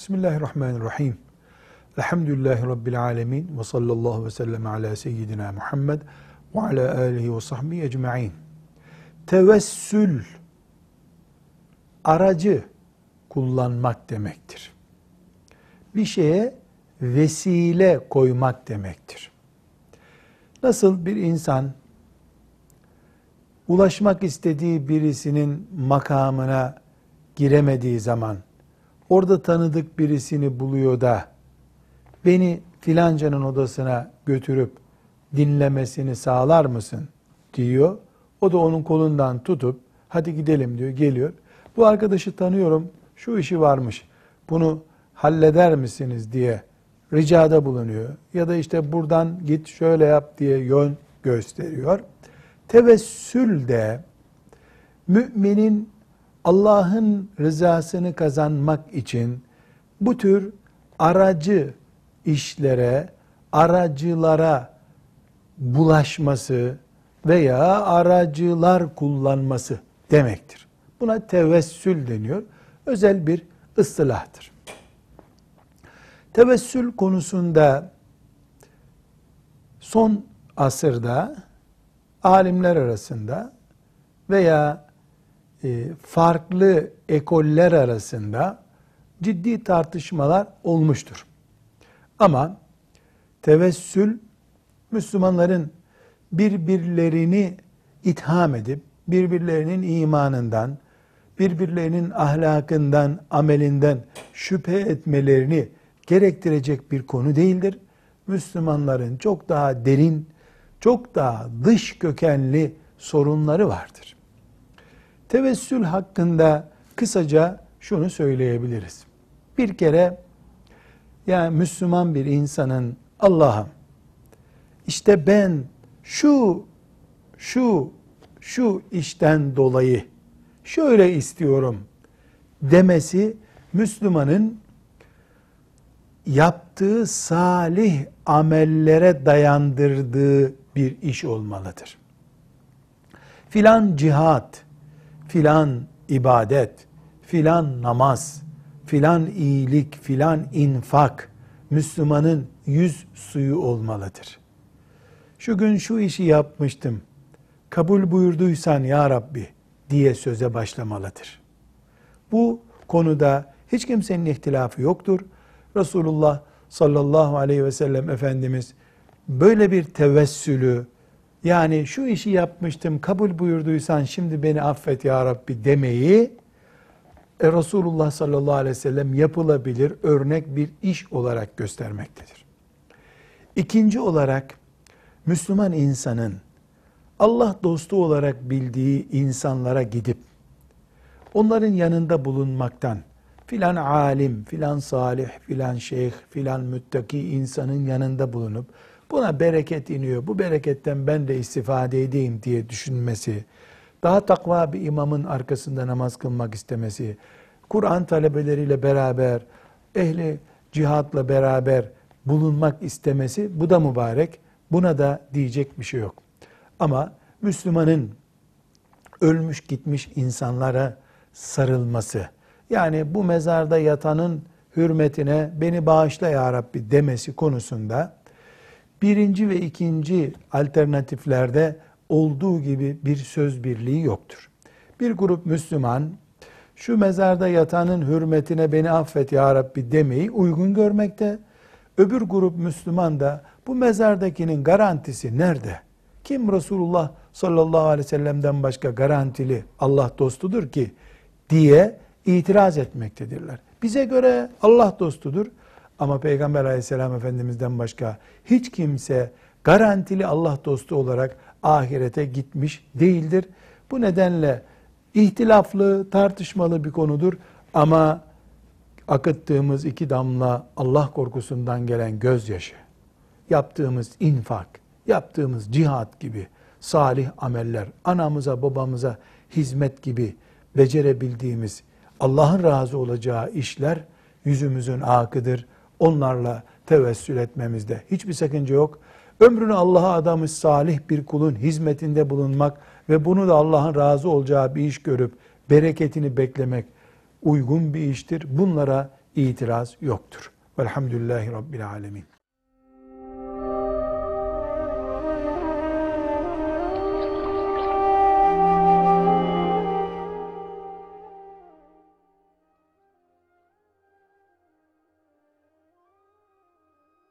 Bismillahirrahmanirrahim. Elhamdülillahi Rabbil alemin ve sallallahu ve sellem ala seyyidina Muhammed ve ala alihi ve sahbihi ecma'in. Tevessül aracı kullanmak demektir. Bir şeye vesile koymak demektir. Nasıl bir insan ulaşmak istediği birisinin makamına giremediği zaman orada tanıdık birisini buluyor da beni filancanın odasına götürüp dinlemesini sağlar mısın diyor. O da onun kolundan tutup hadi gidelim diyor geliyor. Bu arkadaşı tanıyorum şu işi varmış bunu halleder misiniz diye ricada bulunuyor. Ya da işte buradan git şöyle yap diye yön gösteriyor. Tevessül de müminin Allah'ın rızasını kazanmak için bu tür aracı işlere, aracılara bulaşması veya aracılar kullanması demektir. Buna tevessül deniyor. Özel bir ıstılahtır. Tevessül konusunda son asırda alimler arasında veya farklı ekoller arasında ciddi tartışmalar olmuştur. Ama tevessül Müslümanların birbirlerini itham edip birbirlerinin imanından, birbirlerinin ahlakından, amelinden şüphe etmelerini gerektirecek bir konu değildir. Müslümanların çok daha derin, çok daha dış kökenli sorunları vardır. Tevessül hakkında kısaca şunu söyleyebiliriz. Bir kere yani Müslüman bir insanın Allah'ım işte ben şu şu şu işten dolayı şöyle istiyorum demesi Müslümanın yaptığı salih amellere dayandırdığı bir iş olmalıdır. Filan cihat, filan ibadet, filan namaz, filan iyilik, filan infak Müslümanın yüz suyu olmalıdır. Şu gün şu işi yapmıştım. Kabul buyurduysan ya Rabbi diye söze başlamalıdır. Bu konuda hiç kimsenin ihtilafı yoktur. Resulullah sallallahu aleyhi ve sellem Efendimiz böyle bir tevessülü yani şu işi yapmıştım kabul buyurduysan şimdi beni affet ya Rabbi demeyi e, Resulullah sallallahu aleyhi ve sellem yapılabilir örnek bir iş olarak göstermektedir. İkinci olarak Müslüman insanın Allah dostu olarak bildiği insanlara gidip onların yanında bulunmaktan filan alim, filan salih, filan şeyh, filan müttaki insanın yanında bulunup buna bereket iniyor, bu bereketten ben de istifade edeyim diye düşünmesi, daha takva bir imamın arkasında namaz kılmak istemesi, Kur'an talebeleriyle beraber, ehli cihatla beraber bulunmak istemesi, bu da mübarek. Buna da diyecek bir şey yok. Ama Müslümanın ölmüş gitmiş insanlara sarılması, yani bu mezarda yatanın hürmetine beni bağışla ya Rabbi demesi konusunda birinci ve ikinci alternatiflerde olduğu gibi bir söz birliği yoktur. Bir grup Müslüman şu mezarda yatanın hürmetine beni affet ya Rabbi demeyi uygun görmekte. Öbür grup Müslüman da bu mezardakinin garantisi nerede? Kim Resulullah sallallahu aleyhi ve sellem'den başka garantili Allah dostudur ki diye itiraz etmektedirler. Bize göre Allah dostudur ama Peygamber aleyhisselam efendimizden başka hiç kimse garantili Allah dostu olarak ahirete gitmiş değildir. Bu nedenle ihtilaflı, tartışmalı bir konudur ama akıttığımız iki damla Allah korkusundan gelen gözyaşı, yaptığımız infak, yaptığımız cihat gibi salih ameller, anamıza babamıza hizmet gibi becerebildiğimiz Allah'ın razı olacağı işler yüzümüzün akıdır. Onlarla tevessül etmemizde hiçbir sakınca yok. Ömrünü Allah'a adamış salih bir kulun hizmetinde bulunmak ve bunu da Allah'ın razı olacağı bir iş görüp bereketini beklemek uygun bir iştir. Bunlara itiraz yoktur. Velhamdülillahi Rabbil Alemin.